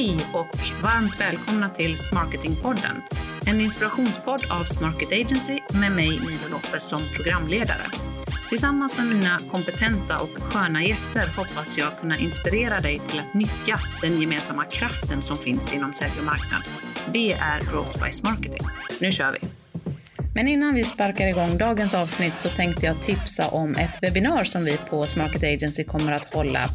Hej och varmt välkomna till Smarketingpodden. En inspirationspodd av Smarket Agency med mig Milo Lopez som programledare. Tillsammans med mina kompetenta och sköna gäster hoppas jag kunna inspirera dig till att nyttja den gemensamma kraften som finns inom sälj och marknad. Det är Growth by Marketing. Nu kör vi! Men innan vi sparkar igång dagens avsnitt så tänkte jag tipsa om ett webbinar som vi på Smarket Agency kommer att hålla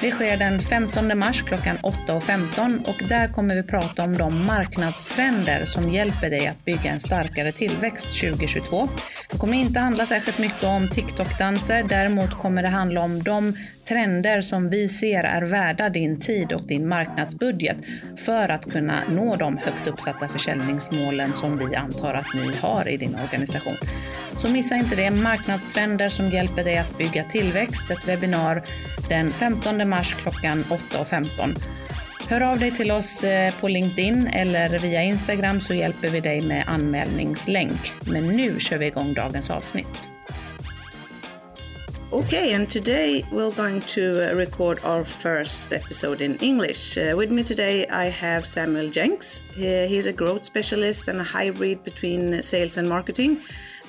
det sker den 15 mars klockan 8.15 och där kommer vi prata om de marknadstrender som hjälper dig att bygga en starkare tillväxt 2022. Det kommer inte handla särskilt mycket om TikTok-danser, däremot kommer det handla om de trender som vi ser är värda din tid och din marknadsbudget för att kunna nå de högt uppsatta försäljningsmålen som vi antar att ni har i din organisation. Så missa inte det, marknadstrender som hjälper dig att bygga tillväxt, ett webbinar den 15 mars klockan 8.15. Hör av dig till oss eh, på LinkedIn eller via Instagram så hjälper vi dig med anmälningslänk. Men nu kör vi igång dagens avsnitt. Okay, and today we're going to uh, record our first episode in English. Uh, with me today, I have Samuel Jenks. he's a growth specialist and a hybrid between sales and marketing.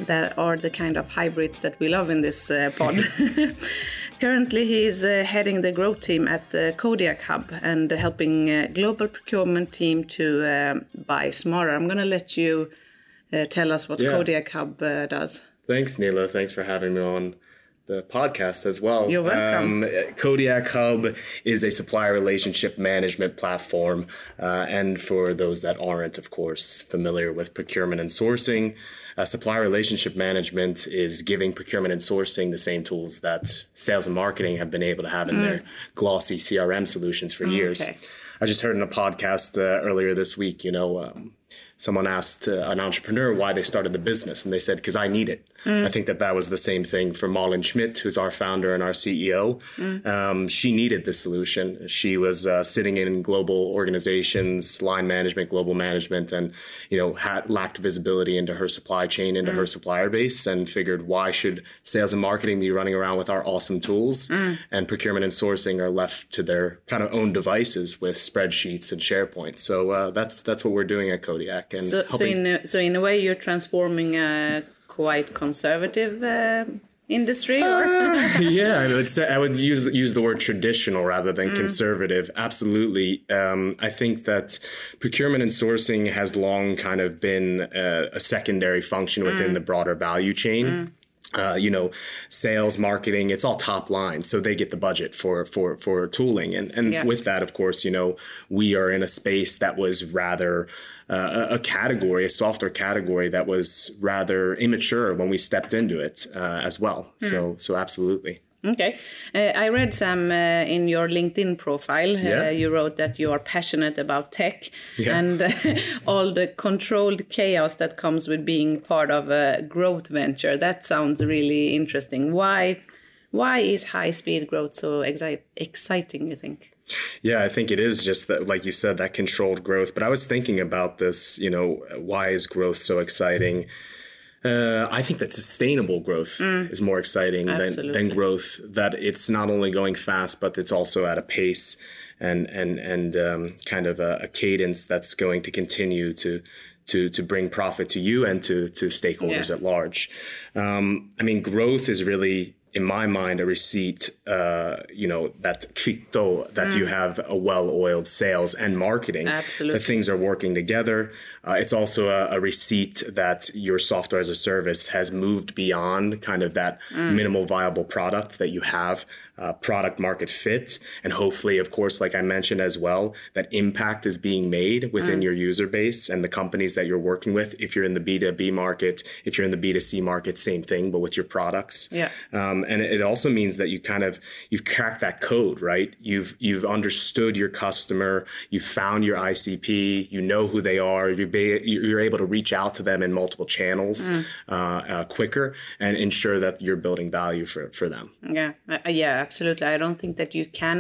That are the kind of hybrids that we love in this uh, pod. Currently, he's uh, heading the growth team at the Kodiak Hub and helping uh, global procurement team to uh, buy smarter. I'm going to let you uh, tell us what yeah. Kodiak Hub uh, does. Thanks, Nila. Thanks for having me on the podcast as well. You're welcome. Um, Kodiak Hub is a supplier relationship management platform. Uh, and for those that aren't, of course, familiar with procurement and sourcing, uh, supplier relationship management is giving procurement and sourcing the same tools that sales and marketing have been able to have in mm. their glossy CRM solutions for years. I just heard in a podcast uh, earlier this week, you know, um, someone asked uh, an entrepreneur why they started the business, and they said, because I need it. Mm. I think that that was the same thing for Malin Schmidt, who's our founder and our CEO. Mm. Um, she needed the solution. She was uh, sitting in global organizations, line management, global management, and you know had lacked visibility into her supply chain, into mm. her supplier base, and figured why should sales and marketing be running around with our awesome tools, mm. and procurement and sourcing are left to their kind of own devices with spreadsheets and SharePoint. So uh, that's that's what we're doing at Kodiak. And so, so in a, so in a way, you're transforming a quite conservative uh, industry uh, yeah I would say I would use use the word traditional rather than mm. conservative absolutely um, I think that procurement and sourcing has long kind of been a, a secondary function within mm. the broader value chain mm. Uh, you know, sales, marketing, it's all top line. So they get the budget for for for tooling. And and yeah. with that, of course, you know, we are in a space that was rather uh, a category, a software category that was rather immature when we stepped into it uh, as well. Mm. So, so absolutely. Okay. Uh, I read some uh, in your LinkedIn profile. Uh, yeah. you wrote that you are passionate about tech yeah. and uh, all the controlled chaos that comes with being part of a growth venture. That sounds really interesting. Why, why is high speed growth so exci exciting, you think? Yeah, I think it is just that, like you said, that controlled growth. But I was thinking about this, you know, why is growth so exciting? Uh, I think that sustainable growth mm. is more exciting than, than growth. That it's not only going fast, but it's also at a pace and and and um, kind of a, a, cadence that's going to continue to to to bring profit to you and to to stakeholders yeah. at large. Um, I mean, growth is really in my mind, a receipt, uh, you know, that kvitto that mm. you have a well-oiled sales and marketing. Absolutely. That things are working together. Uh, it's also a, a, receipt that your software as a service has moved beyond kind of that mm. minimal viable product that you have, uh, product market fit, and hopefully, of course, like I mentioned as well, that impact is being made within mm. your user base and the companies that you're working with. If you're in the B2B market, if you're in the B2C market, same thing, but with your products. Yeah. Um, and it also means that you kind of you've cracked that code, right? You've you've understood your customer, you've found your ICP, you know who they are, you're, be, you're able to reach out to them in multiple channels mm. uh, uh, quicker and ensure that you're building value for for them. Yeah, uh, yeah, absolutely. I don't think that you can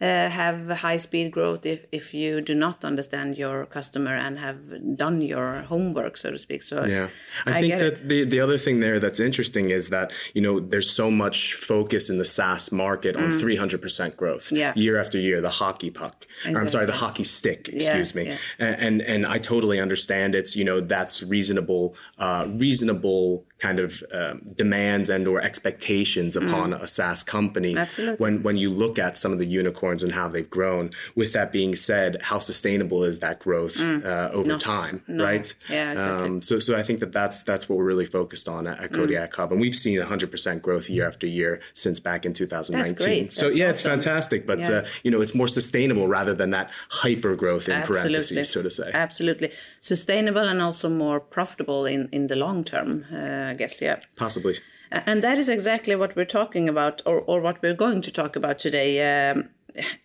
uh, have high speed growth if, if you do not understand your customer and have done your homework so to speak so yeah i, I think that it. the, the other thing there that's interesting is that you know there's so much focus in the saas market on mm. 300% growth yeah. year after year the hockey puck exactly. i'm sorry the hockey stick excuse yeah, me yeah. And, and and i totally understand it's you know that's reasonable uh, reasonable kind of um, demands and or expectations upon mm. a SaaS company Absolutely. when when you look at some of the unicorns and how they've grown. With that being said, how sustainable is that growth mm. uh, over Not, time, no. right? Yeah, exactly. Um, so so I think that that's that's what we're really focused on at, at Kodiak mm. Hub, and we've seen 100% growth year after year since back in 2019. That's great. So yeah, awesome. it's fantastic, but yeah. uh, you know it's more sustainable rather than that hyper growth in Absolutely. parentheses, so to say. Absolutely, sustainable and also more profitable in in the long term. Uh, I guess yeah. Possibly. And that is exactly what we're talking about, or, or what we're going to talk about today. Um,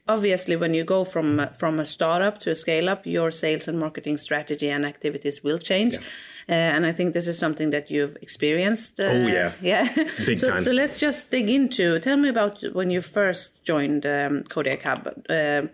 obviously, when you go from from a startup to a scale up, your sales and marketing strategy and activities will change. Yeah. Uh, and I think this is something that you've experienced. Uh, oh yeah, yeah. big so, time. So let's just dig into. Tell me about when you first joined um, Kodiak Hub. Uh,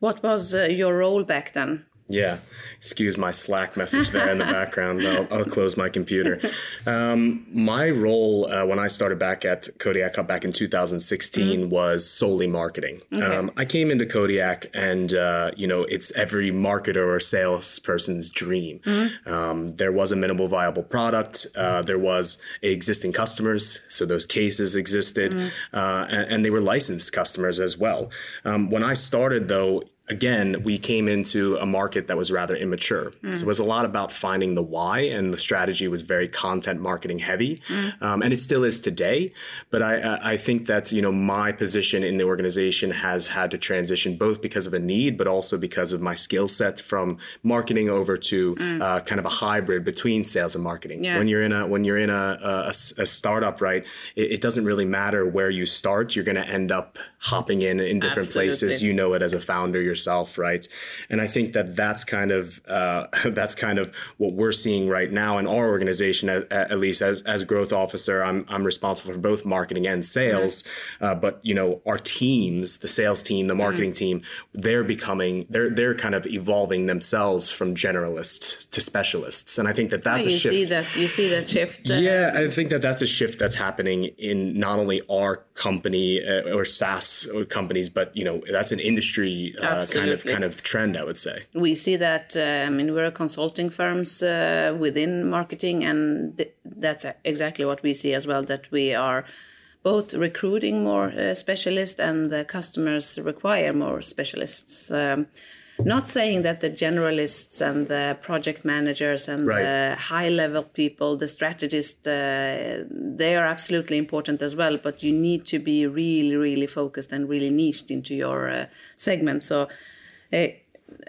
what was uh, your role back then? Yeah, excuse my Slack message there in the background. I'll, I'll, close my computer. Um, my role uh, when I started back at Kodiak Hub back in 2016 mm-hmm. was solely marketing. Okay. Um, I came into Kodiak, and uh, you know, it's every marketer or salesperson's dream. Mm-hmm. Um, there was a minimal viable product. Uh, there was existing customers, so those cases existed, mm-hmm. and, and, they were licensed customers as well. Um, when I started, though again, we came into a market that was rather immature. Mm. So it was a lot about finding the why, and the strategy was very content marketing heavy, mm. um, and it still is today. But I, I think that you know my position in the organization has had to transition both because of a need, but also because of my skill set from marketing over to mm. uh, kind of a hybrid between sales and marketing. Yeah. When you're in a when you're in a, a, a startup, right, it, it, doesn't really matter where you start. You're going to end up hopping in in different Absolutely. places. You know it as a founder yourself, right? And I think that that's kind of uh, that's kind of what we're seeing right now in our organization. At, at, least as as growth officer, I'm I'm responsible for both marketing and sales. Mm-hmm. Uh, but you know our teams, the sales team, the marketing mm-hmm. team, they're becoming they're they're kind of evolving themselves from generalists to specialists. And I think that that's oh, a you shift. See that you see that shift. Uh, yeah, I think that that's a shift that's happening in not only our company uh, or SaaS companies, but you know that's an industry uh, kind of kind of trend. I would say we see that. Uh, I mean, we're consulting firms uh, within marketing, and th- that's exactly what we see as well. That we are both recruiting more uh, specialists, and the customers require more specialists. Um, not saying that the generalists and the project managers and right. the high level people the strategists uh, they are absolutely important as well but you need to be really really focused and really niched into your uh, segment so uh,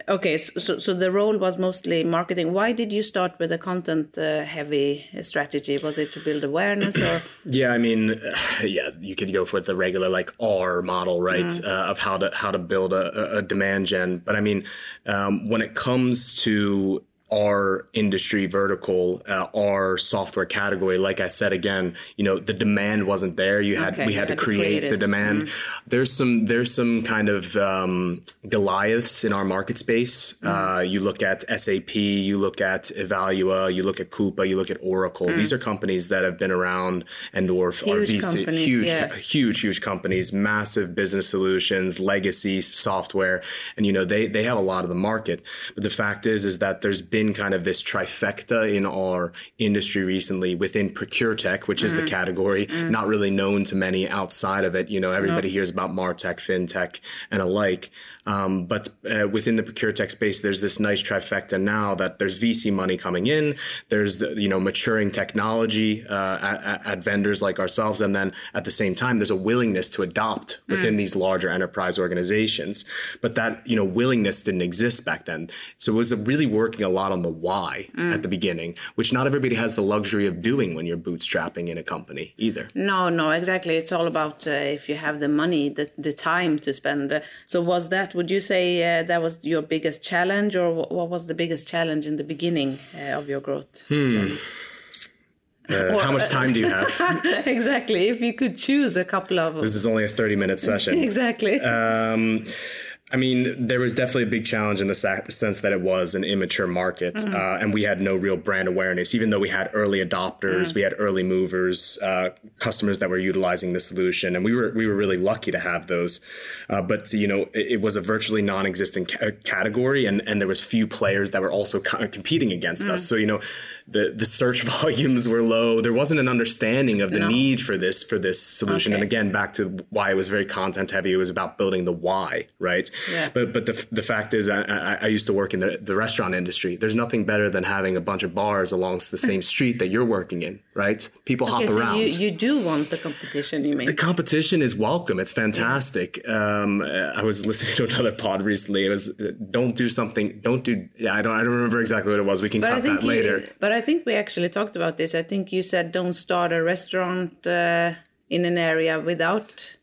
okay so, so the role was mostly marketing. Why did you start with a content uh, heavy strategy? Was it to build awareness or? Yeah i mean yeah you could go for the regular like r model right mm. uh, of how to how to build a, a demand gen. But i mean um, when it comes to our industry vertical, uh, our software category. Like I said again, you know, the demand wasn't there. You had okay, we had, had to create, the demand. Mm. There's some there's some kind of um, Goliaths in our market space. Mm. Uh, you look at SAP, you look at Ivalua, you look at Coupa, you look at Oracle. Mm. These are companies that have been around and or huge huge, yeah. huge, huge companies, massive business solutions, legacy software, and you know they they have a lot of the market. But the fact is, is that there's been been kind of this trifecta in our industry recently within procure tech, which is mm. the category, mm. not really known to many outside of it. You know, everybody nope. hears about Martech, FinTech, and alike. Um, but uh, within the procure tech space, there's this nice trifecta now that there's VC money coming in, there's the, you know maturing technology uh, at, at, vendors like ourselves, and then at the same time, there's a willingness to adopt within mm. these larger enterprise organizations. But that you know willingness didn't exist back then, so it was really working a lot on the why mm. at the beginning, which not everybody has the luxury of doing when you're bootstrapping in a company either. No, no, exactly. It's all about uh, if you have the money, the the time to spend. so was that would you say uh, that was your biggest challenge, or what was the biggest challenge in the beginning uh, of your growth? Hmm. Uh, how much time do you have? exactly. If you could choose a couple of. This is only a 30 minute session. exactly. Um, I mean, there was definitely a big challenge in the sense that it was an immature market, mm-hmm. uh, and we had no real brand awareness. Even though we had early adopters, mm-hmm. we had early movers, uh, customers that were utilizing the solution, and we were we were really lucky to have those. Uh, but you know, it, it, was a virtually non-existent ca- category, and and there was few players that were also co- competing against mm-hmm. us. So you know, the the search volumes were low. There wasn't an understanding of the no. need for this for this solution. Okay. And again, back to why it was very content heavy. It was about building the why, right? Yeah. But but the the fact is, I, I, I used to work in the, the restaurant industry. There's nothing better than having a bunch of bars along the same street that you're working in, right? People okay, hop so around. You, you do want the competition, you mean? The competition is welcome. It's fantastic. Yeah. Um, I was listening to another pod recently. It was don't do something. Don't do. Yeah, I don't. I don't remember exactly what it was. We can but cut that you, later. But I think we actually talked about this. I think you said don't start a restaurant uh, in an area without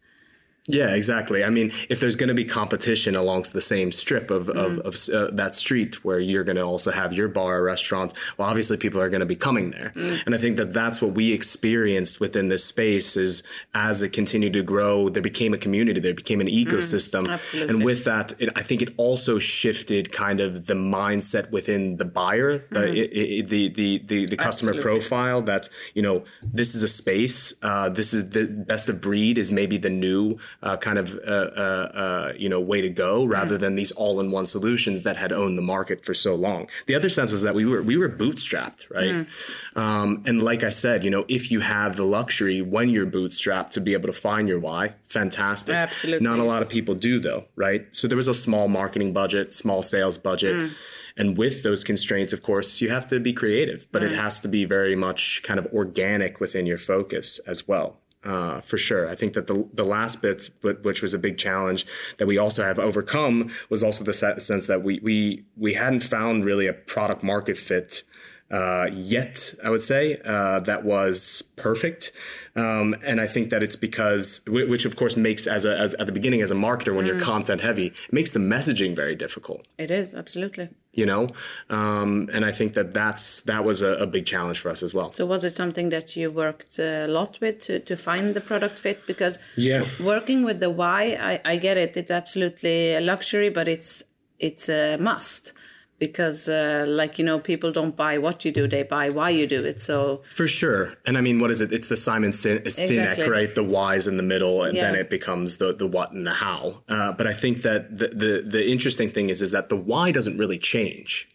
yeah, exactly. I mean, if there's going to be competition along the same strip of, mm. of, of uh, that street where you're going to also have your bar or restaurant, well, obviously people are going to be coming there. Mm. And I think that that's what we experienced within this space is as it continued to grow, there became a community, there became an ecosystem. Mm, and with that, it, I think it also shifted kind of the mindset within the buyer, the, mm. it, it, the, the, the, the, customer absolutely. profile that, you know, this is a space, uh, this is the best of breed is maybe the new uh, kind of uh, uh, uh, you know way to go rather mm. than these all-in-one solutions that had owned the market for so long. The other sense was that we were we were bootstrapped, right? Mm. Um, and like I said, you know, if you have the luxury when you're bootstrapped to be able to find your why, fantastic. Absolutely, not a lot of people do though, right? So there was a small marketing budget, small sales budget. Mm. And with those constraints, of course, you have to be creative, but it has to be very much kind of organic within your focus as well uh, for sure. I think that the the last bit, which was a big challenge that we also have overcome, was also the sense that we we we hadn't found really a product market fit uh, yet, I would say, uh, that was perfect. Um, and I think that it's because, which of course makes as, a, as at the beginning as a marketer when mm. you're content heavy, it makes the messaging very difficult. It is absolutely. You know, um, and I think that that's that was a, a, big challenge for us as well. So was it something that you worked a lot with to, to find the product fit? Because yeah, working with the why, I, I get it. It's absolutely a luxury, but it's it's a must because uh, like you know people don't buy what you do they buy why you do it so. For sure. And i mean what is it? It's the simon Sin- sinek exactly. right? The why's in the middle and yeah. then it becomes the the what and the how. Uh, but i think that the, the the interesting thing is is that the why doesn't really change.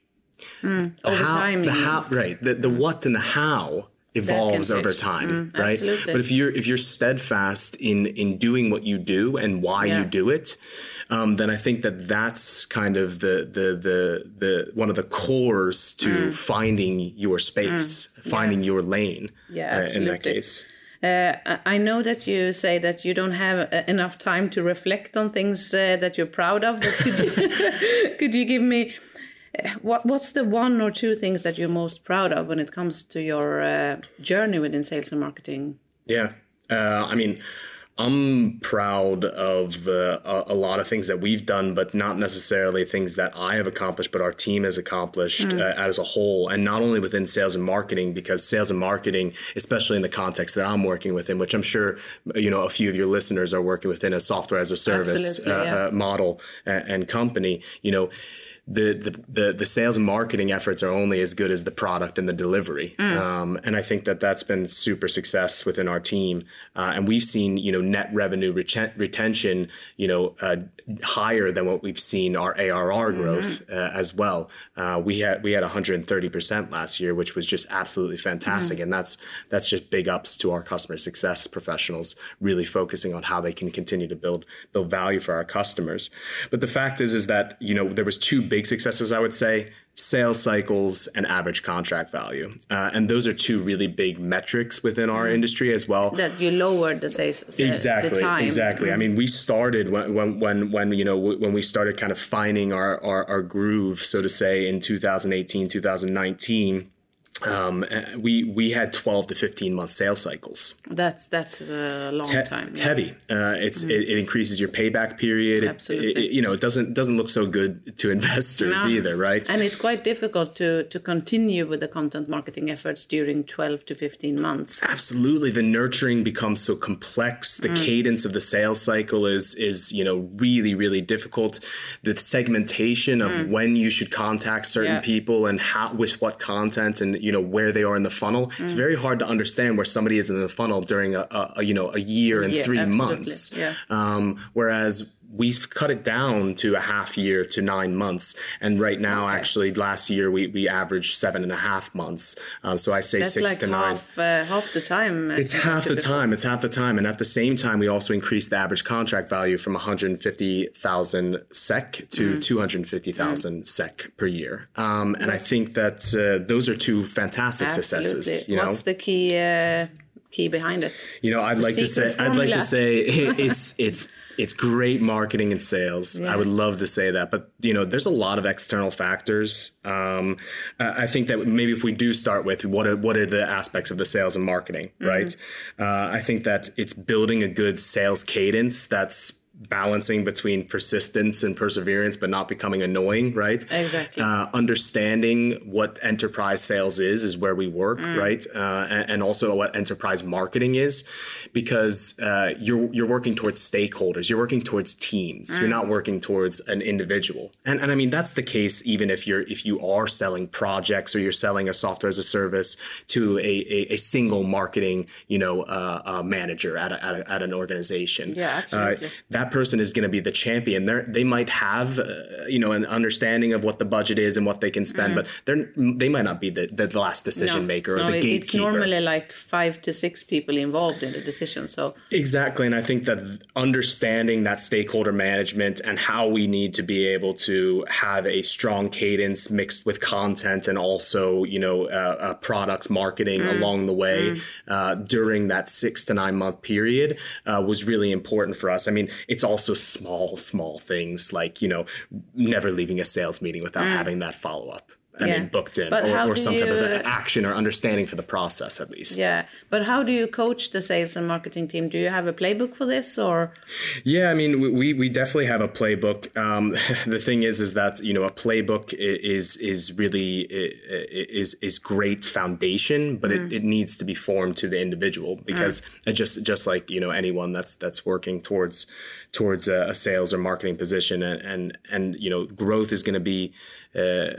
Mm, over how, time the how right. The, the what and the how evolves over time mm, right but if you're if you're steadfast in in doing what you do and why yeah. you do it um, then I think that that's kind of the the the the one of the cores to mm. finding your space, mm. finding yeah. your lane. Yeah, uh, in that case. Uh, I know that you say that you don't have uh, enough time to reflect on things uh, that you're proud of. But could you could you give me what what's the one or two things that you're most proud of when it comes to your uh, journey within sales and marketing? Yeah, I mean I'm proud of uh, a, a, lot of things that we've done, but not necessarily things that I have accomplished, but our team has accomplished mm. uh, as a whole. And not only within sales and marketing, because sales and marketing, especially in the context that I'm working within, which I'm sure you know a few of your listeners are working within a software as a service uh, yeah. Uh, model and, and company, you know the, the, the, the, sales and marketing efforts are only as good as the product and the delivery. Mm. Um, and I think that that's been super success within our team. Uh, and we've seen, you know, net revenue reten- retention, you know, uh, higher than what we've seen our ARR mm-hmm. growth uh, as well. Uh, we had, we had 130% last year, which was just absolutely fantastic. Mm. And that's, that's just big ups to our customer success professionals really focusing on how they can continue to build, build value for our customers. But the fact is, is that, you know, there was two big successes, I would say sales cycles and average contract value. Uh, and those are two really big metrics within our mm. industry as well. That you lowered the sales exactly the exactly. Mm. I mean, we started when, when when when you know when we started kind of finding our our, our groove, so to say, in 2018 2019 um, we we had 12 to 15 month sales cycles. That's that's a long Te- time. It's yeah. heavy. Uh, it's it, it increases your payback period. It- Absolutely. It, you know, it doesn't doesn't look so good to investors No. either, right? And it's quite difficult to to continue with the content marketing efforts during 12 to 15 months. Absolutely, the nurturing becomes so complex. The Mm. cadence of the sales cycle is is you know really really difficult. The segmentation of when you should contact certain Mm. Yeah. people and how with what content and you know where they are in the funnel. Mm. It's very hard to understand where somebody is in the funnel during a, a, a you know a year and Yeah, three absolutely. months. Yeah. Um, whereas we've cut it down to a half year to nine months, and right now, actually, last year we we averaged seven and a half months. Um, so I say That's six like to nine. half uh, half the time. uh, It's half the before. time. It's half the time, and at the same time, we also increased the average contract value from 150,000 SEK to Mm. 250,000 SEK per year. Um, and I think that uh, those are two fantastic Absolutely. successes. You know, What's the key uh, key behind it? you know, I'd like to say, secret I'd like to formula. say, it's it's it's great marketing and sales. I would love to say that, but you know, there's a lot of external factors. Um, I think that maybe if we do start with what are, what are the aspects of the sales and marketing, right? Uh, I think that it's building a good sales cadence that's balancing between persistence and perseverance but not becoming annoying right? Exactly. uh, understanding what enterprise sales is is where we work right? Uh, and, and also what enterprise marketing is because uh, you're you're working towards stakeholders. You're working towards teams. You're not working towards an individual. And, and i mean that's the case even if you're if you are selling projects or you're selling a software as a service to a, a, a single marketing you know uh, uh, manager at, a, at, a, at an organization. Yeah, absolutely. uh, that person is going to be the champion. They they might have uh, you know an understanding of what the budget is and what they can spend, but they're they might not be the, the last decision maker or Mm. no, the gatekeeper. It's normally like five to six people involved in the decision. So Exactly. And I think that understanding that stakeholder management and how we need to be able to have a strong cadence mixed with content and also, you know, uh, uh, product marketing along the way uh, during that six to nine month period uh, was really important for us. I mean, it's also small, small things like, you know, never leaving a sales meeting without mm. having that follow up. I Yeah. mean, booked in But or, or some type of action or understanding for the process at least. yeah, but how do you coach the sales and marketing team? Do you have a playbook for this or? Yeah, I mean, we we definitely have a playbook. Um, the thing is, is that you know a playbook is is really is is great foundation, but it, it needs to be formed to the individual because it just just like you know anyone that's that's working towards towards a, a sales or marketing position and and and you know growth is going to be. Uh,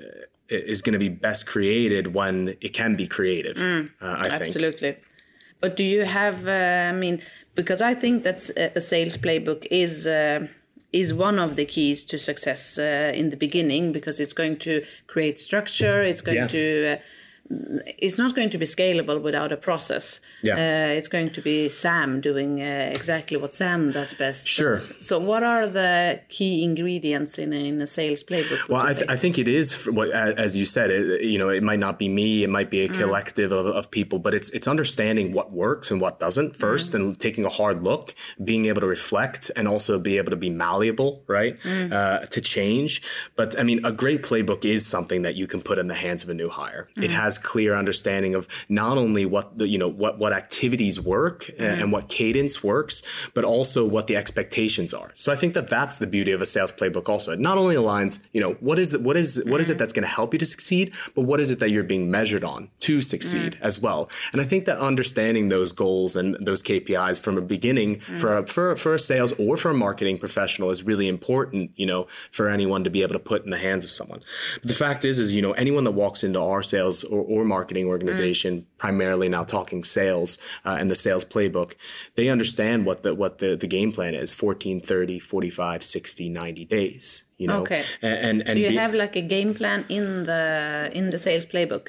is going to be best created when it can be creative. Uh, I think. Absolutely. But do you have? Uh, I mean, because I think that a sales playbook is. Uh, is one of the keys to success uh, in the beginning because it's going to create structure. It's going Yeah. to. It's not going to be scalable without a process. Yeah. Uh, it's going to be Sam doing uh, exactly what Sam does best. Sure. So, what are the key ingredients in a, in a sales playbook? Well, I, th- I think it is as you said. It, you know, it might not be me. It might be a Mm. collective of, of people, but it's it's understanding what works and what doesn't first, Mm. and taking a hard look, being able to reflect, and also be able to be malleable, right, Mm. uh, to change. But I mean, a great playbook is something that you can put in the hands of a new hire. It Mm. Has clear understanding of not only what the you know what what activities work a- Mm. and mm-hmm. what cadence works, but also what the expectations are. So I think that that's the beauty of a sales playbook. Also, it not only aligns, you know, what is the, what is what is it mm-hmm. that's going to help you to succeed, but what is it that you're being measured on to succeed mm-hmm. as well. And I think that understanding those goals and those KPIs from a beginning for a, for for a sales or for a marketing professional is really important. You know, for anyone to be able to put in the hands of someone. But the fact is, is you know, anyone that walks into our sales or, or marketing organization, primarily now talking sales uh, and the sales playbook, they understand what the what the, the game plan is 14, 30, 45, 60, 90 days. You know, Okay. and and, and so you be- have like a game plan in the in the sales playbook.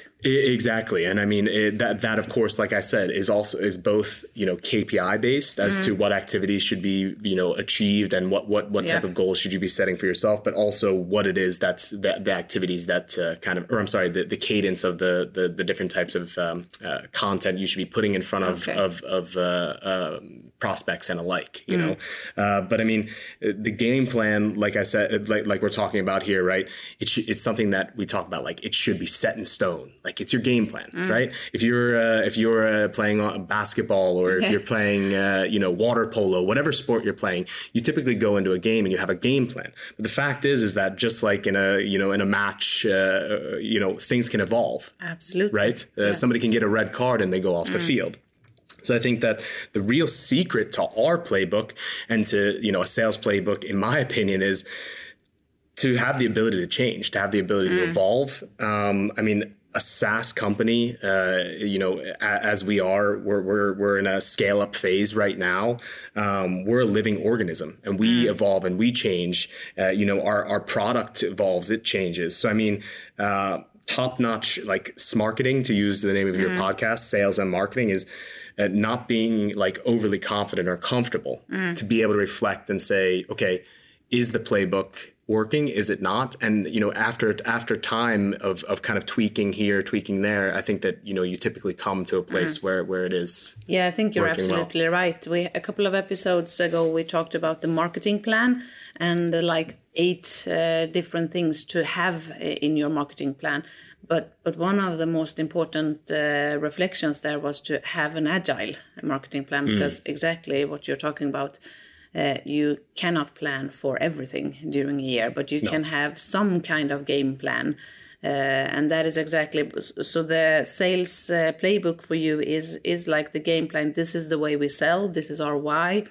Exactly, and I mean it, that. That of course, like I said, is also is both you know KPI based as to what activities should be you know achieved and what what what type of goals should you be setting for yourself, but also what it is that's the, the activities that uh, kind of, or I'm sorry, the, the cadence of the the, the different types of um, uh, content you should be putting in front of Okay. of of uh, um prospects and alike. You know, uh, but I mean the game plan, like I said, like like we're talking about here, right? It sh- it's something that we talk about like it should be set in stone. Like it's your game plan, mm. right? If you're uh, if you're uh, playing basketball or if you're playing uh, you know water polo, whatever sport you're playing, you typically go into a game and you have a game plan. But the fact is, is that just like in a you know in a match, uh, you know things can evolve. Absolutely, right? Uh, yeah. Somebody can get a red card and they go off mm. the field. So I think that the real secret to our playbook and to, you know, a sales playbook, in my opinion, is to have the ability to change, to have the ability mm. to evolve. Um, I mean, a SaaS company, uh, you know, as we are, we're, we're, we're in a scale up phase right now. Um, we're a living organism and we mm. evolve and we change. Uh, you know, our, our product evolves, it changes. So, I mean, uh, top notch, like marketing, to use the name of mm. your podcast, sales and marketing is at not being like overly confident or comfortable mm. to be able to reflect and say, okay, is the playbook working? Is it not? And you know, after after time of of kind of tweaking here, tweaking there, I think that you know you typically come to a place mm. where where it is. Yeah, I think you're absolutely well. right. We a couple of episodes ago we talked about the marketing plan and uh, like eight uh, different things to have uh, in your marketing plan but but one of the most important uh, reflections there was to have an agile marketing plan mm. because exactly what you're talking about uh, you cannot plan for everything during a year but you no. can have some kind of game plan uh, and that is exactly so the sales uh, playbook for you is is like the game plan this is the way we sell this is our why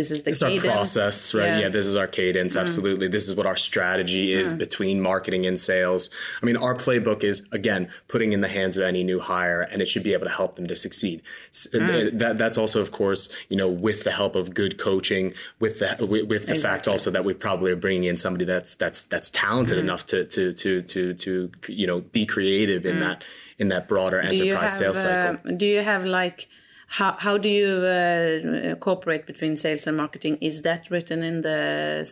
this is the this cadence. our process, right? Yeah. yeah. this is our cadence. Mm. Absolutely, this is what our strategy is mm. between marketing and sales. I mean, our playbook is again putting in the hands of any new hire, and it should be able to help them to succeed. Mm. That that's also, of course, you know, with the help of good coaching, with the with, with the exactly. fact also that we probably are bringing in somebody that's that's that's talented mm. enough to to to to to you know be creative in mm. that in that broader enterprise have, sales cycle. Uh, do you have like how, how do you uh, cooperate between sales and marketing? Is that written in the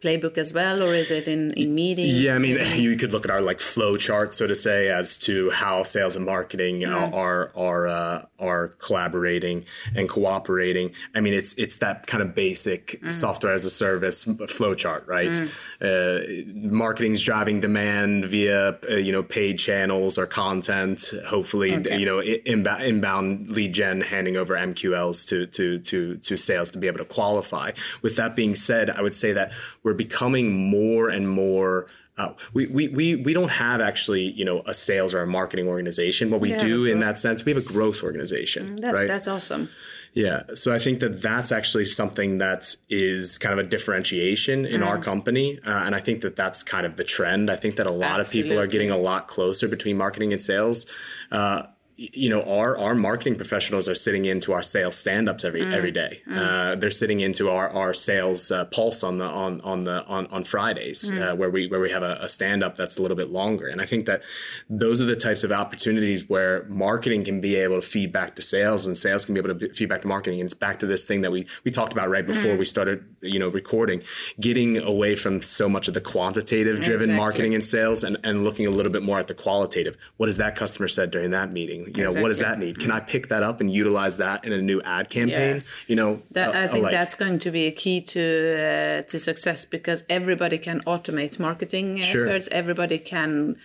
playbook as well, or is it in, in meetings? Yeah, I mean, you could look at our like flow chart, so to say, as to how sales and marketing mm. are are uh, are collaborating and cooperating. I mean, it's it's that kind of basic mm. software as a service flow chart, right? Mm. Uh, marketing's driving demand via uh, you know paid channels or content. Hopefully, okay. you know inbound, inbound lead gen handing over MQLs to to to to sales to be able to qualify. With that being said, I would say that we're becoming more and more uh, we, we, we, we don't have actually, you know, a sales or a marketing organization. What we yeah, do in that sense, we have a growth organization. Mm, that's, right? that's awesome. Yeah. So I think that that's actually something that is kind of a differentiation in mm. our company. Uh, and I think that that's kind of the trend. I think that a lot Absolutely. of people are getting a lot closer between marketing and sales. Uh, you know our our marketing professionals are sitting into our sales stand-ups every mm. every day. Mm. Uh, they're sitting into our our sales uh, pulse on the on on the on on Fridays mm. uh, where we where we have a, a stand-up that's a little bit longer. And I think that those are the types of opportunities where marketing can be able to feed back to sales and sales can be able to feed back to marketing. And it's back to this thing that we we talked about right before mm. we started you know recording, getting away from so much of the quantitative driven exactly. marketing and sales and and looking a little bit more at the qualitative. What has that customer said during that meeting? You know, exactly. what does that need? Can I pick that up and utilize that in a new ad campaign? Yeah. You know, that, I think alike. that's going to be a key to uh, to success because everybody can automate marketing sure. efforts. Everybody can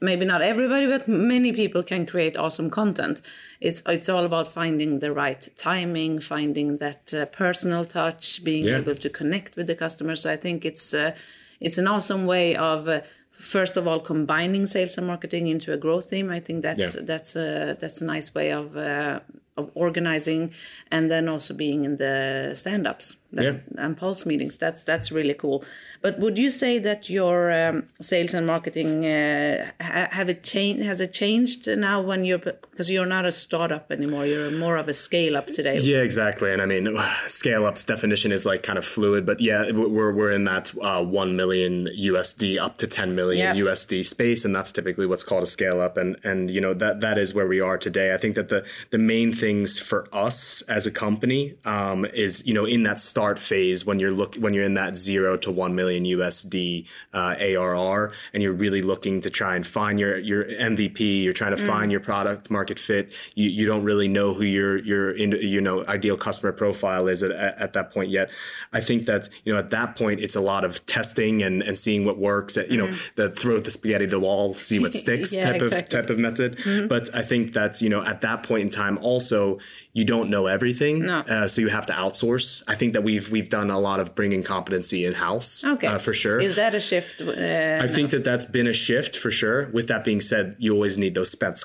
maybe not everybody but many people can create awesome content it's it's all about finding the right timing finding that uh, personal touch being yeah. able to connect with the customer so i think it's uh, it's an awesome way of uh, first of all combining sales and marketing into a growth team i think that's yeah. that's a that's a nice way of uh, of organizing and then also being in the stand-ups yeah. and pulse meetings that's that's really cool but would you say that your um, sales and marketing uh, have it changed has it changed now when you're because you're not a startup anymore you're more of a scale up today yeah exactly and i mean scale up's definition is like kind of fluid but yeah we're, we're in that uh, 1 million usd up to 10 million yep. usd space and that's typically what's called a scale up and and you know that that is where we are today i think that the the main things for us as a company um, is you know in that start phase when you're look when you're in that zero to one million USD uh, ARR, and you're really looking to try and find your your MVP. You're trying to mm. find your product market fit. You, you don't really know who your your you know ideal customer profile is at, at that point yet. I think that you know at that point it's a lot of testing and, and seeing what works. You know, mm. the throw the spaghetti to wall, see what sticks yeah, type exactly. of type of method. Mm-hmm. But I think that you know at that point in time also you don't know everything, no. uh, so you have to outsource. I think that we've we've done a lot of bringing competency in house, okay, uh, for sure. Is that a shift? Uh, I think that that's been a shift for sure. With that being said, you always need those spets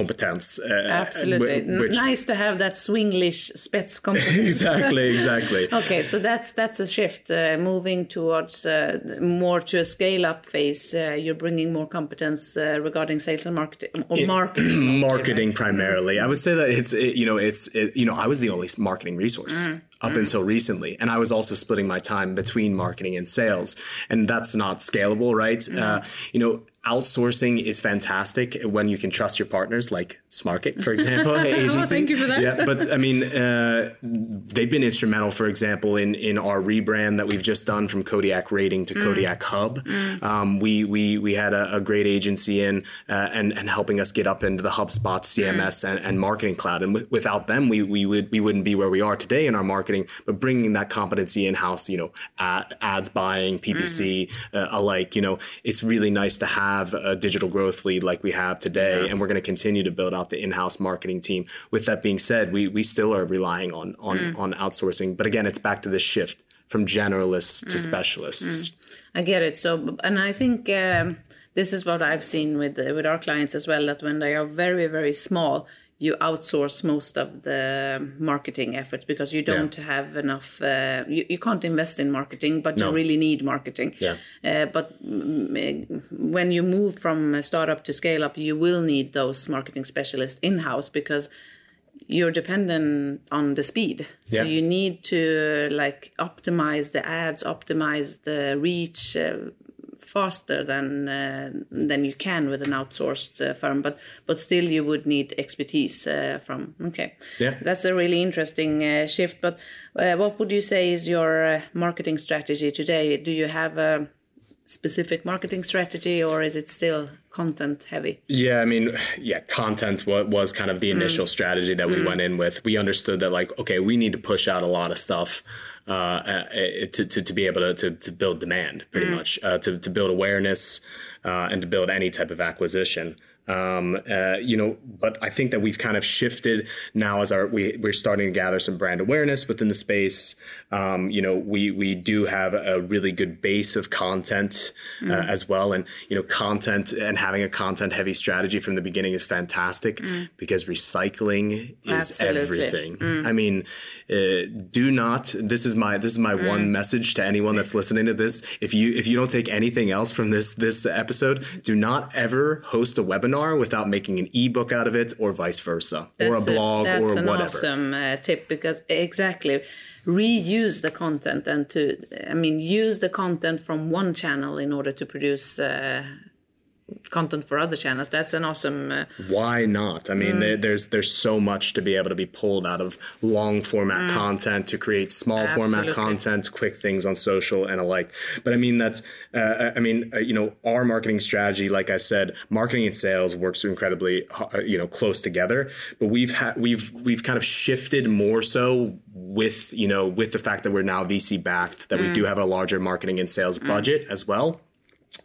competence. Uh, Absolutely, which, nice to have that Swinglish spets competence. exactly, exactly. okay, so that's that's a shift, uh, moving towards uh, more to a scale up phase. you're bringing more competence regarding sales and marketing or marketing. Marketing right? primarily. I would say that it's it, you know it's it, you know, I was the only marketing resource. Mm up mm. until recently. And I was also splitting my time between marketing and sales. And that's not scalable, right? Mm. Uh, you know, outsourcing is fantastic when you can trust your partners, like Smarket, for example, agency. well, thank you for that. Yeah, but I mean, uh, they've been instrumental, for example, in in our rebrand that we've just done from Kodiak Rating to mm. Kodiak Hub. Mm. Um, we we we had a, a great agency in uh, and and helping us get up into the HubSpot CMS mm. and, and, Marketing Cloud. And w- without them, we we would we wouldn't be where we are today in our marketing. But bringing that competency in house, you know, ad, ads buying, PPC mm. uh, alike, you know, it's really nice to have have a digital growth lead like we have today, yeah. and we're going to continue to build out the in-house marketing team. With that being said, we we still are relying on on mm. on outsourcing, but again, it's back to this shift from generalists mm. to specialists. Mm. I get it. So, and I think. Um, this is what I've seen with with our clients as well. That when they are very very small, you outsource most of the marketing efforts because you don't yeah. have enough uh, you, you can't invest in marketing but no. you really need marketing yeah. Uh, but when you move from a startup to scale up you will need those marketing specialists in-house because you're dependent on the speed yeah. so you need to like optimize the ads optimize the reach uh, faster than uh, than you can with an outsourced uh, firm but but still you would need expertise uh, from okay. Yeah. That's a really interesting uh, shift but uh, what would you say is your uh, marketing strategy today? Do you have a specific marketing strategy or is it still content heavy? Yeah i mean yeah content was kind of the initial mm. strategy that we mm. went in with. We understood that like okay we need to push out a lot of stuff uh, uh to, to, to be able to, to, to build demand pretty mm. much uh, to, to build awareness uh, and to build any type of acquisition um, uh, you know, but I think that we've kind of shifted now as our we we're starting to gather some brand awareness within the space. Um, you know, we we do have a really good base of content uh, mm. as well, and you know, content and having a content heavy strategy from the beginning is fantastic mm. because recycling is Absolutely. everything. Mm. I mean, uh, do not. This is my this is my one mm. message to anyone that's listening to this. If you if you don't take anything else from this this episode, do not ever host a webinar webinar without making an ebook out of it or vice versa that's or a blog a, or whatever. That's an awesome uh, tip because exactly reuse the content and to I mean use the content from one channel in order to produce uh, content for other channels. That's an awesome. Uh, Why not? I mean, mm. there, there's there's so much to be able to be pulled out of long format mm. content to create small Absolutely. format content, quick things on social and alike. But I mean, that's uh, I mean, uh, you know, our marketing strategy, like I said, marketing and sales works incredibly uh, you know close together. But we've had we've we've kind of shifted more so with you know with the fact that we're now VC backed, that mm. we do have a larger marketing and sales mm. budget as well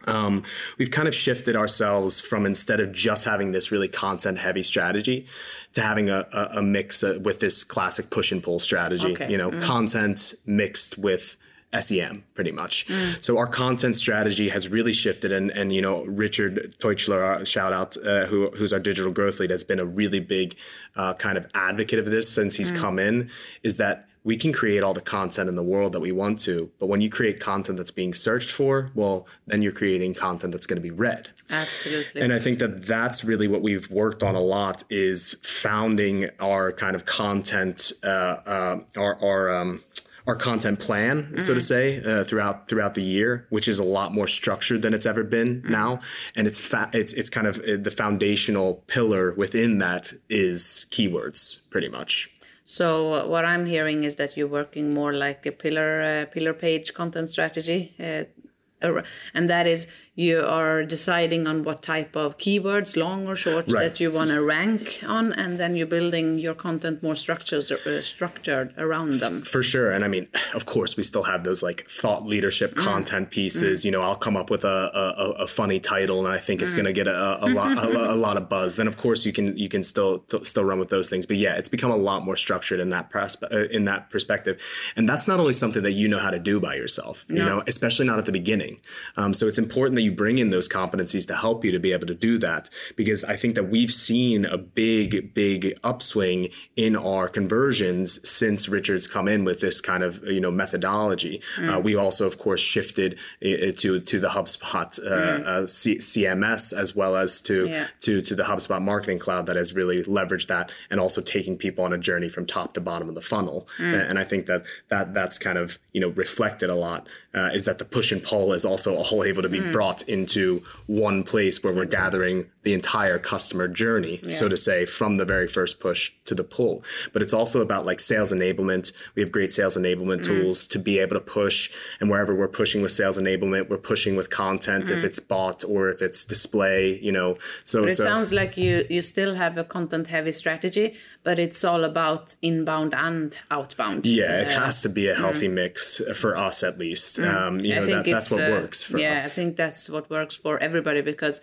um, we've kind of shifted ourselves from instead of just having this really content heavy strategy to having a, a, a mix uh, with this classic push and pull strategy, okay. you know, mm. content mixed with SEM pretty much. Mm. So our content strategy has really shifted and, and you know, Richard Teuchler, uh, shout out, uh, who, who's our digital growth lead has been a really big uh, kind of advocate of this since he's mm. come in is that we can create all the content in the world that we want to, but when you create content that's being searched for, well, then you're creating content that's going to be read. Absolutely. And I think that that's really what we've worked on a lot is founding our kind of content, uh, uh, our, our, um, our content plan, mm-hmm. so to mm-hmm. say, uh, throughout throughout the year, which is a lot more structured than it's ever been mm-hmm. now, and it's fa- it's it's kind of uh, the foundational pillar within that is keywords, pretty much. So what I'm hearing is that you're working more like a pillar uh, pillar page content strategy, uh, and that is you are deciding on what type of keywords, long or short, right. that you want to rank on, and then you're building your content more structures, uh, structured around them. For sure, and I mean, of course, we still have those like thought leadership mm. content pieces. Mm. You know, I'll come up with a, a, a funny title, and I think it's mm. going to get a, a lot a, a, lot of buzz. Then, of course, you can you can still still run with those things. But yeah, it's become a lot more structured in that pres- uh, in that perspective, and that's not only something that you know how to do by yourself. No. You know, especially not at the beginning. Um, so it's important that you bring in those competencies to help you to be able to do that. Because I think that we've seen a big, big upswing in our conversions since Richard's come in with this kind of you know methodology. Mm. Uh, we also, of course, shifted to to the HubSpot uh, mm. uh, C- CMS as well as to yeah. to to the HubSpot Marketing Cloud that has really leveraged that and also taking people on a journey from top to bottom of the funnel. Mm. And I think that that that's kind of you know reflected a lot uh, is that the push and pull is also all able to be mm. Brought into one place where we're gathering the entire customer journey, yeah. so to say, from the very first push to the pull. But it's also about like sales enablement. We have great sales enablement mm. tools to be able to push. And wherever we're pushing with sales enablement, we're pushing with content, mm. if it's bought or if it's display, you know. So but it so, sounds like you you still have a content heavy strategy, but it's all about inbound and outbound. Yeah, it uh, has to be a healthy mm. mix for us at least. Mm. Um, you know, that, that's what uh, works for yeah, us. Yeah, I think that's what works for everybody because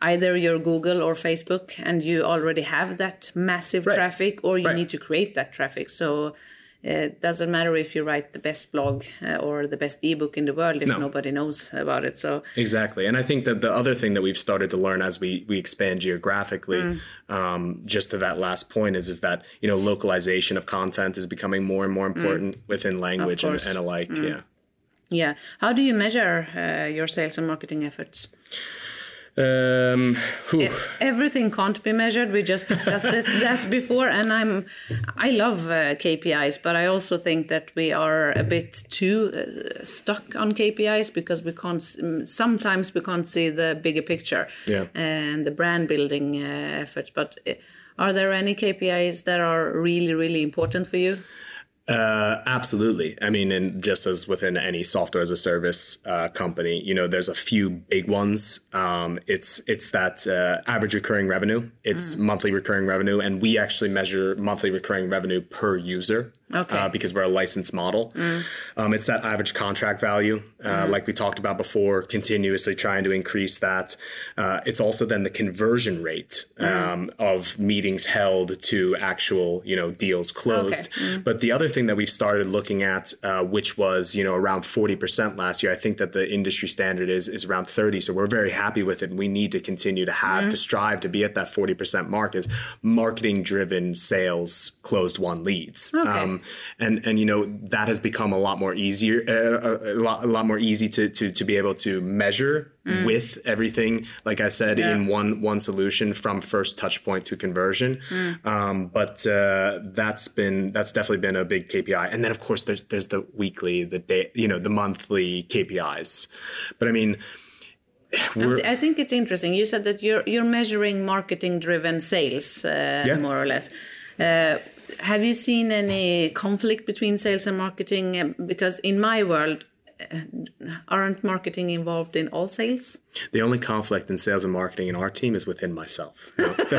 either you're Google or Facebook and you already have that massive right. traffic or you right. need to create that traffic. So it doesn't matter if you write the best blog uh, or the best ebook in the world if no. nobody knows about it so exactly and i think that the other thing that we've started to learn as we we expand geographically mm. um, just to that last point is is that you know localization of content is becoming more and more mm. important mm. within language and, and, alike mm. yeah yeah how do you measure uh, your sales and marketing efforts um, Everything can't be measured. We just discussed it, that before, and I'm I love uh, KPIs, but I also think that we are a bit too uh, stuck on KPIs because we can't. Sometimes we can't see the bigger picture yeah. and the brand building uh, efforts. But uh, are there any KPIs that are really really important for you? Uh, absolutely. I mean, and just as within any software as a service uh, company, you know, there's a few big ones. Um, it's it's that uh, average recurring revenue. It's mm. monthly recurring revenue, and we actually measure monthly recurring revenue per user okay. uh, because we're a licensed model. Mm. Um, it's that average contract value, uh, mm. like we talked about before, continuously trying to increase that. Uh, it's also then the conversion rate mm. um, of meetings held to actual, you know, deals closed. Okay. Mm. But the other thing that we started looking at, uh, which was, you know, around 40% last year, I think that the industry standard is, is around 30. So we're very happy with it. And we need to continue to have, mm. to strive to be at that 40% mark is marketing driven sales closed one leads. Okay. Um, and and you know that has become a lot more easier, uh, a, lot, a lot more easy to to to be able to measure mm. with everything. Like I said, yeah. in one one solution from first touch point to conversion. Mm. Um, but uh, that's been that's definitely been a big KPI. And then of course there's there's the weekly, the day, you know, the monthly KPIs. But I mean. I think it's interesting. You said that you're you're measuring marketing driven sales, uh, yeah. more or less. Uh, have you seen any conflict between sales and marketing? Because in my world, uh, aren't marketing involved in all sales? The only conflict in sales and marketing in our team is within myself. but,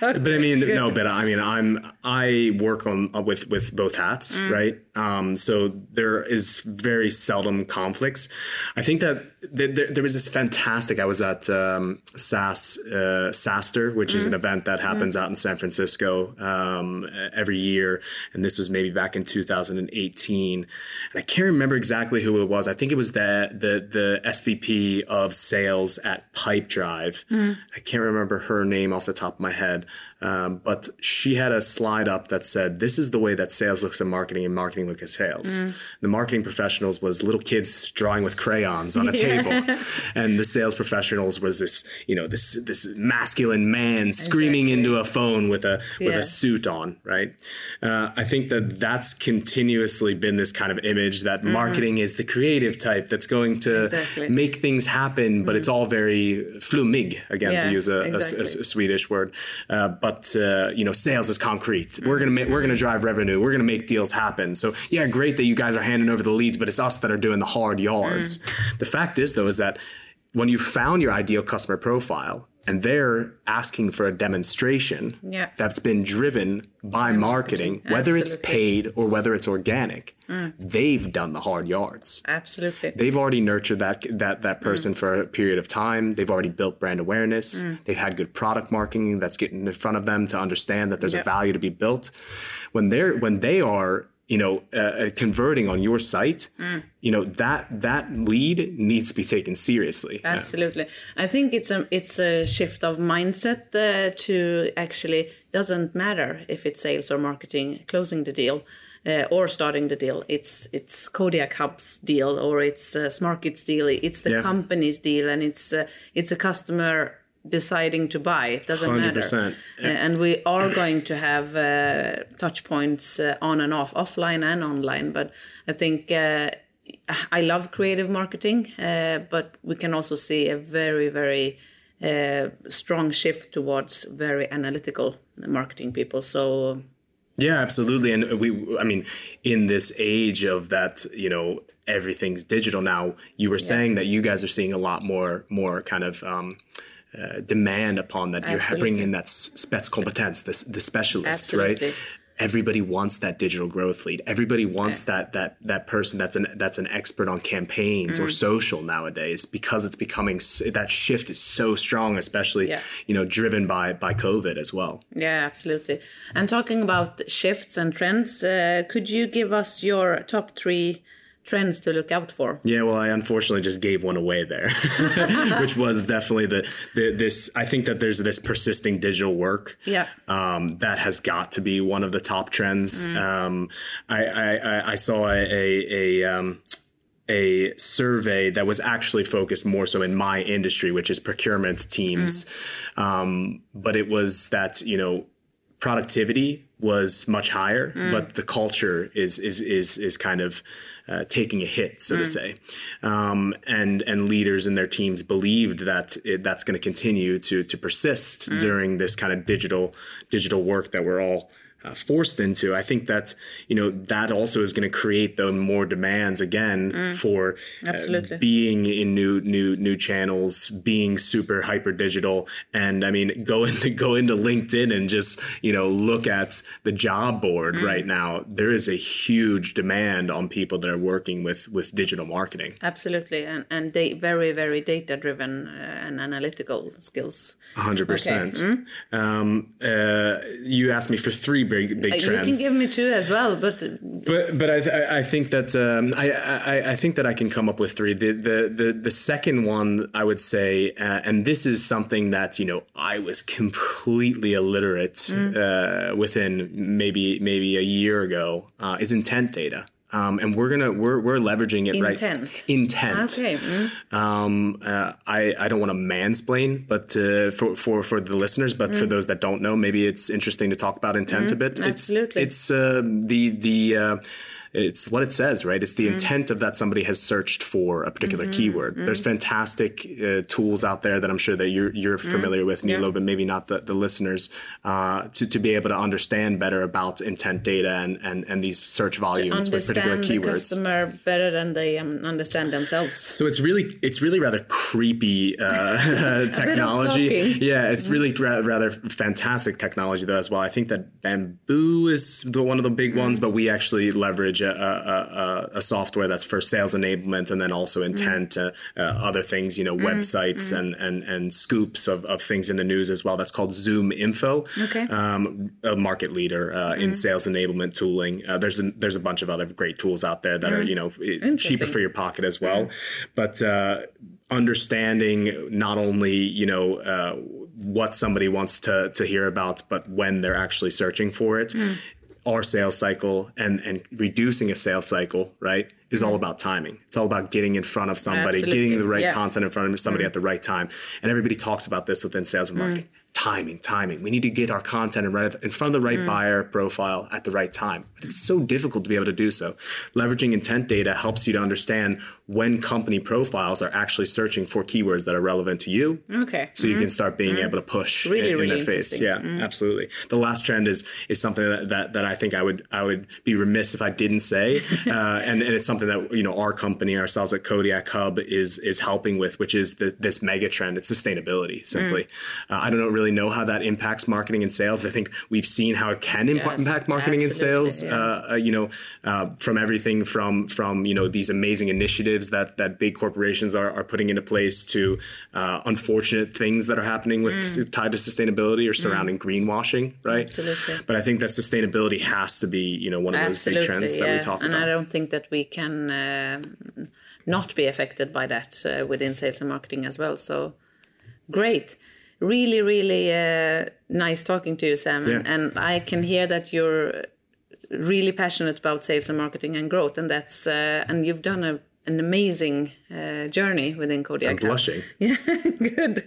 but, I mean, no, but I mean, I'm I work on uh, with with both hats, mm. right? Um, so there is very seldom conflicts. I think that there, there was this fantastic. I was at um, SAS uh, SaaStr, which mm. is an event that happens mm. out in San Francisco um, every year, and this was maybe back in 2018. And I can't remember exactly who it was. I think it was the the the SVP of sales at Pipedrive. Mm. I can't remember her name off the top of my head, um, but she had a slide up that said, "This is the way that sales looks at marketing, and marketing looks at sales." Mm. The marketing professionals was little kids drawing with crayons on a table, and the sales professionals was this, you know, this this masculine man screaming exactly. into a phone with a with yeah. a suit on. Right? Uh, I think that that's continuously been this kind of image that mm-hmm. marketing is the creative type that's going to exactly. make things happen, but mm. it's all very flummig again yeah, to use a, exactly. a, a, a Swedish word. Uh, but but uh, you know, sales is concrete. We're gonna ma- we're gonna drive revenue. We're gonna make deals happen. So yeah, great that you guys are handing over the leads, but it's us that are doing the hard yards. The fact is, though, is that when you found your ideal customer profile and they're asking for a demonstration Yeah. that's been driven by marketing, whether it's paid or whether it's organic, mm. they've done the hard yards. Absolutely. They've already nurtured that that that mm. person for a period of time. They've already built brand awareness. Mm. They've had good product marketing that's getting in front of them to understand that there's Yeah. a value to be built. When they're when they are you know uh, uh, converting on your site, you know that that lead needs to be taken seriously. Absolutely, I think it's a it's a shift of mindset uh, to actually doesn't matter if it's sales or marketing closing the deal. Uh, or starting the deal, it's it's Kodiak Hub's deal, or it's uh, Smarket's deal. It's the Yeah. company's deal, and it's uh, it's a customer deciding to buy. It doesn't matter. 100%. Uh, and we are going to have uh, touch points uh, on and off, offline and online. But I think uh, I love creative marketing, uh, but we can also see a very, very uh, strong shift towards very analytical marketing people. So Yeah, absolutely. And we, I mean, in this age of that, you know, everything's digital now. You were saying that you guys are seeing a lot more, more kind of. Um, uh, demand upon that you're bringing in that s- spetskompetens, the, the specialist, Absolutely. right? Everybody wants that digital growth lead. Everybody wants that that that person that's an that's an expert on campaigns Mm. or social nowadays because it's becoming that shift is so strong, especially Yeah. you know driven by by COVID as well. yeah, absolutely. And talking about shifts and trends, uh, could you give us your top three trends to look out for? Yeah, well, I unfortunately just gave one away there, which was definitely the, the this. I think that there's this persisting digital work. Yeah. Um, that has got to be one of the top trends. Mm. Um, I, I, I- I saw a a, a um, a survey that was actually focused more so in my industry, which is procurement teams. Mm. Um, but it was that you know productivity was much higher, Mm. but the culture is is is is kind of uh, taking a hit, so to say. Um, and and leaders and their teams believed that it, that's going to continue to to persist during this kind of digital digital work that we're all. Uh, forced into, I think that you know that also is going to create the more demands again for uh, Absolutely. being in new new new channels, being super hyper digital, and I mean go into go into LinkedIn and just you know look at the job board right now. There is a huge demand on people that are working with with digital marketing. Absolutely, and and they very very data driven uh, and analytical skills. hundred percent. Um, uh, you asked me for three big big Uh, You can give me two as well, but But but I th- I think that um, I, I I think that I can come up with three. The the the, the second one I would say, uh, and this is something that you know I was completely illiterate uh, within maybe maybe a year ago uh, is intent data. Um, and we're gonna we're we're leveraging it right Intent. intent okay. mm. um, uh, I, I don't want to mansplain, but uh, for, for, for the listeners, but for those that don't know, maybe it's interesting to talk about intent a bit. absolutely. It's, it's uh, the, the, uh, it's what it says, right? It's the intent of that somebody has searched for a particular keyword. There's fantastic uh, tools out there that I'm sure that you're, you're familiar with, Nilo, but maybe not the, the listeners, uh, to, to be able to understand better about intent data and, and, and these search volumes with particular Understand the keywords. customer better than they um, understand themselves. So it's really it's really rather creepy uh, technology. Yeah, it's really ra- rather fantastic technology though as well. I think that Bombora is the, one of the big ones, but we actually leverage a, a, a, a software that's for sales enablement and then also intent, uh, uh, other things, you know, websites and, and and scoops of, of things in the news as well. That's called ZoomInfo. Okay. Um, a market leader uh, in sales enablement tooling. Uh, there's a, there's a bunch of other great tools out there that are you know cheaper for your pocket as well, but uh, understanding not only you know uh, what somebody wants to to hear about, but when they're actually searching for it. Our sales cycle and and reducing a sales cycle, right, is all mm-hmm. about timing. It's all about getting in front of somebody, Absolutely. getting the right Yeah. content in front of somebody mm-hmm. at the right time. And everybody talks about this within sales and mm-hmm. marketing. Timing, timing. We need to get our content in, right, in front of the right mm. buyer profile at the right time. But it's so difficult to be able to do so. Leveraging intent data helps you to understand when company profiles are actually searching for keywords that are relevant to you. Okay. So you can mm-hmm. start being mm-hmm. able to push Really, in, in really their face. Yeah, mm-hmm. absolutely. The last trend is is something that, that, that I think I would I would be remiss if I didn't say, uh, and, and it's something that you know our company ourselves at Kodiak Hub is is helping with, which is the, this mega trend. It's sustainability. Simply, mm. uh, I don't know really know how that impacts marketing and sales. I think we've seen how it can imp- Yes, impact marketing and sales. yeah. Uh, uh, you know, uh, from everything from from you know these amazing initiatives that that big corporations are, are putting into place to uh, unfortunate things that are happening with Mm. tied to sustainability or surrounding greenwashing, right? Absolutely. But I think that sustainability has to be you know one of those big trends that we talk and about. And I don't think that we can uh, not be affected by that uh, within sales and marketing as well. So great, really, really uh, nice talking to you, Sam. Yeah. And I can hear that you're really passionate about sales and marketing and growth, and that's uh, and you've done a, an amazing uh, journey within Kodiak. I'm blushing. Good.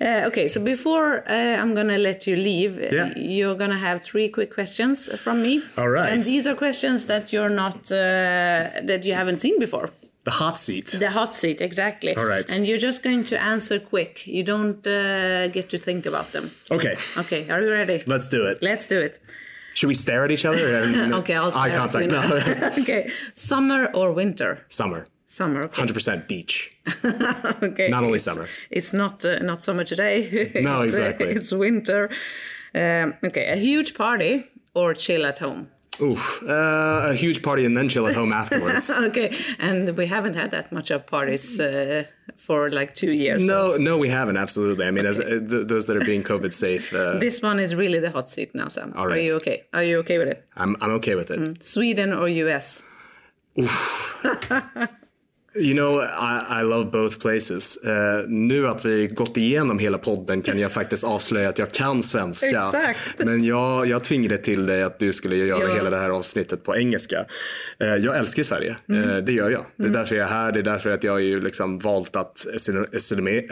Uh, okay, so before uh, I'm gonna let you leave, uh, Yeah. you're gonna have three quick questions from me. All right. And these are questions that you're not uh, that you haven't seen before. The hot seat. The hot seat, exactly. All right. And you're just going to answer quick. You don't uh, get to think about them. Okay, Okay, are you ready? let's do it. Let's do it. Should we stare at each other? Okay, I'll eye contact. No. okay, summer or winter? summer, Summer. Okay. hundred percent beach. okay. Not only It's- summer. It's not uh, not summer today. No, exactly. it's winter. Um, okay, a huge party or chill at home. Oof, uh, a huge party and then chill at home afterwards. Okay, and we haven't had that much of parties uh, for like two years. so No, no, we haven't. Absolutely. I mean, as uh, th- those that are being COVID safe, uh, this one is really the hot seat now, Sam. All Are you okay? Are you okay with it? I'm I'm okay with it. Sweden or US? You know, I, I love both places. Uh, nu att vi gått igenom hela podden kan jag faktiskt avslöja att jag kan svenska. Exakt. Men jag, jag tvingade till dig att du skulle göra Ja. hela det här avsnittet på engelska. Eh, jag älskar Sverige. Eh, det gör jag. Det är därför jag är här. Det är därför att jag har ju liksom valt att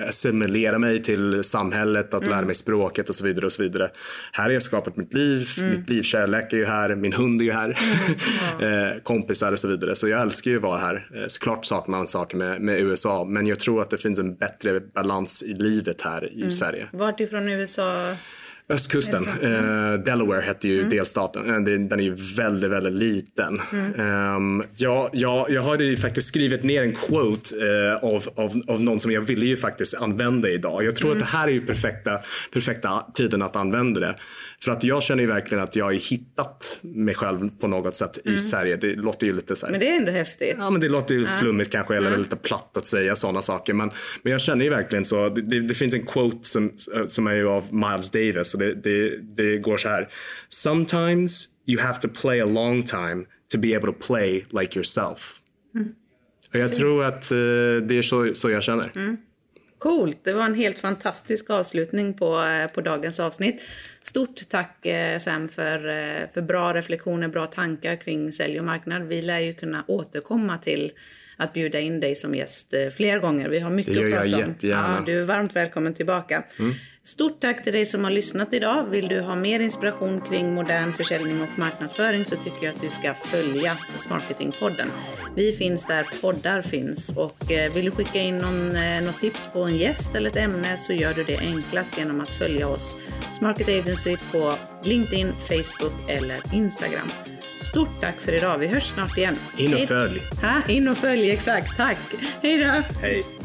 assimilera- mig till samhället, att lära mig språket och så vidare. och så vidare. Här har jag skapat mitt liv. Mitt livskärlek är ju här. Min hund är ju här. eh, kompisar och så vidare. Så jag älskar ju att vara här. Såklart saknar man saker med, med USA. Men jag tror att det finns en bättre balans i livet här i Sverige. Vart ifrån USA? Östkusten, eh, Delaware hette ju delstaten. Eh, Den är ju väldigt, väldigt liten. Ehm, jag, jag, jag hade ju faktiskt skrivit ner en quote eh, av, av, av någon som jag ville ju faktiskt använda idag. Jag tror att det här är ju perfekta, perfekta tiden att använda det. För att jag känner ju verkligen att jag har hittat mig själv på något sätt i Sverige. Det låter ju lite så här. Men det är ändå häftigt. Ja, men det låter ju flummigt kanske eller lite platt att säga sådana saker. Men, men jag känner ju verkligen så. Det, det, det finns en quote som, som är ju av Miles Davis det, det, det går så här. Sometimes you have to play a long time to be able to play like yourself. Och jag tror att eh, det är så, så jag känner. Coolt, det var en helt fantastisk avslutning på, eh, på dagens avsnitt. Stort tack eh, Sam för, för bra reflektioner, bra tankar kring sälj och marknad. Vi lär ju kunna återkomma till att bjuda in dig som gäst fler gånger. Vi har mycket Det gör att jag prata om. jättegärna. Mm. Ja, du är varmt välkommen tillbaka. Stort tack till dig som har lyssnat idag. Vill du ha mer inspiration kring modern försäljning och marknadsföring så tycker jag att du ska följa Smarketingpodden. Vi finns där poddar finns och eh, vill du skicka in någon, eh, något tips på en gäst eller ett ämne så gör du det enklast genom att följa oss Smarket Agency på LinkedIn, Facebook eller Instagram. Stort tack för idag. Vi hörs snart igen. In och följ. Ha, in och följ, exakt. Tack. Hej då. Hej.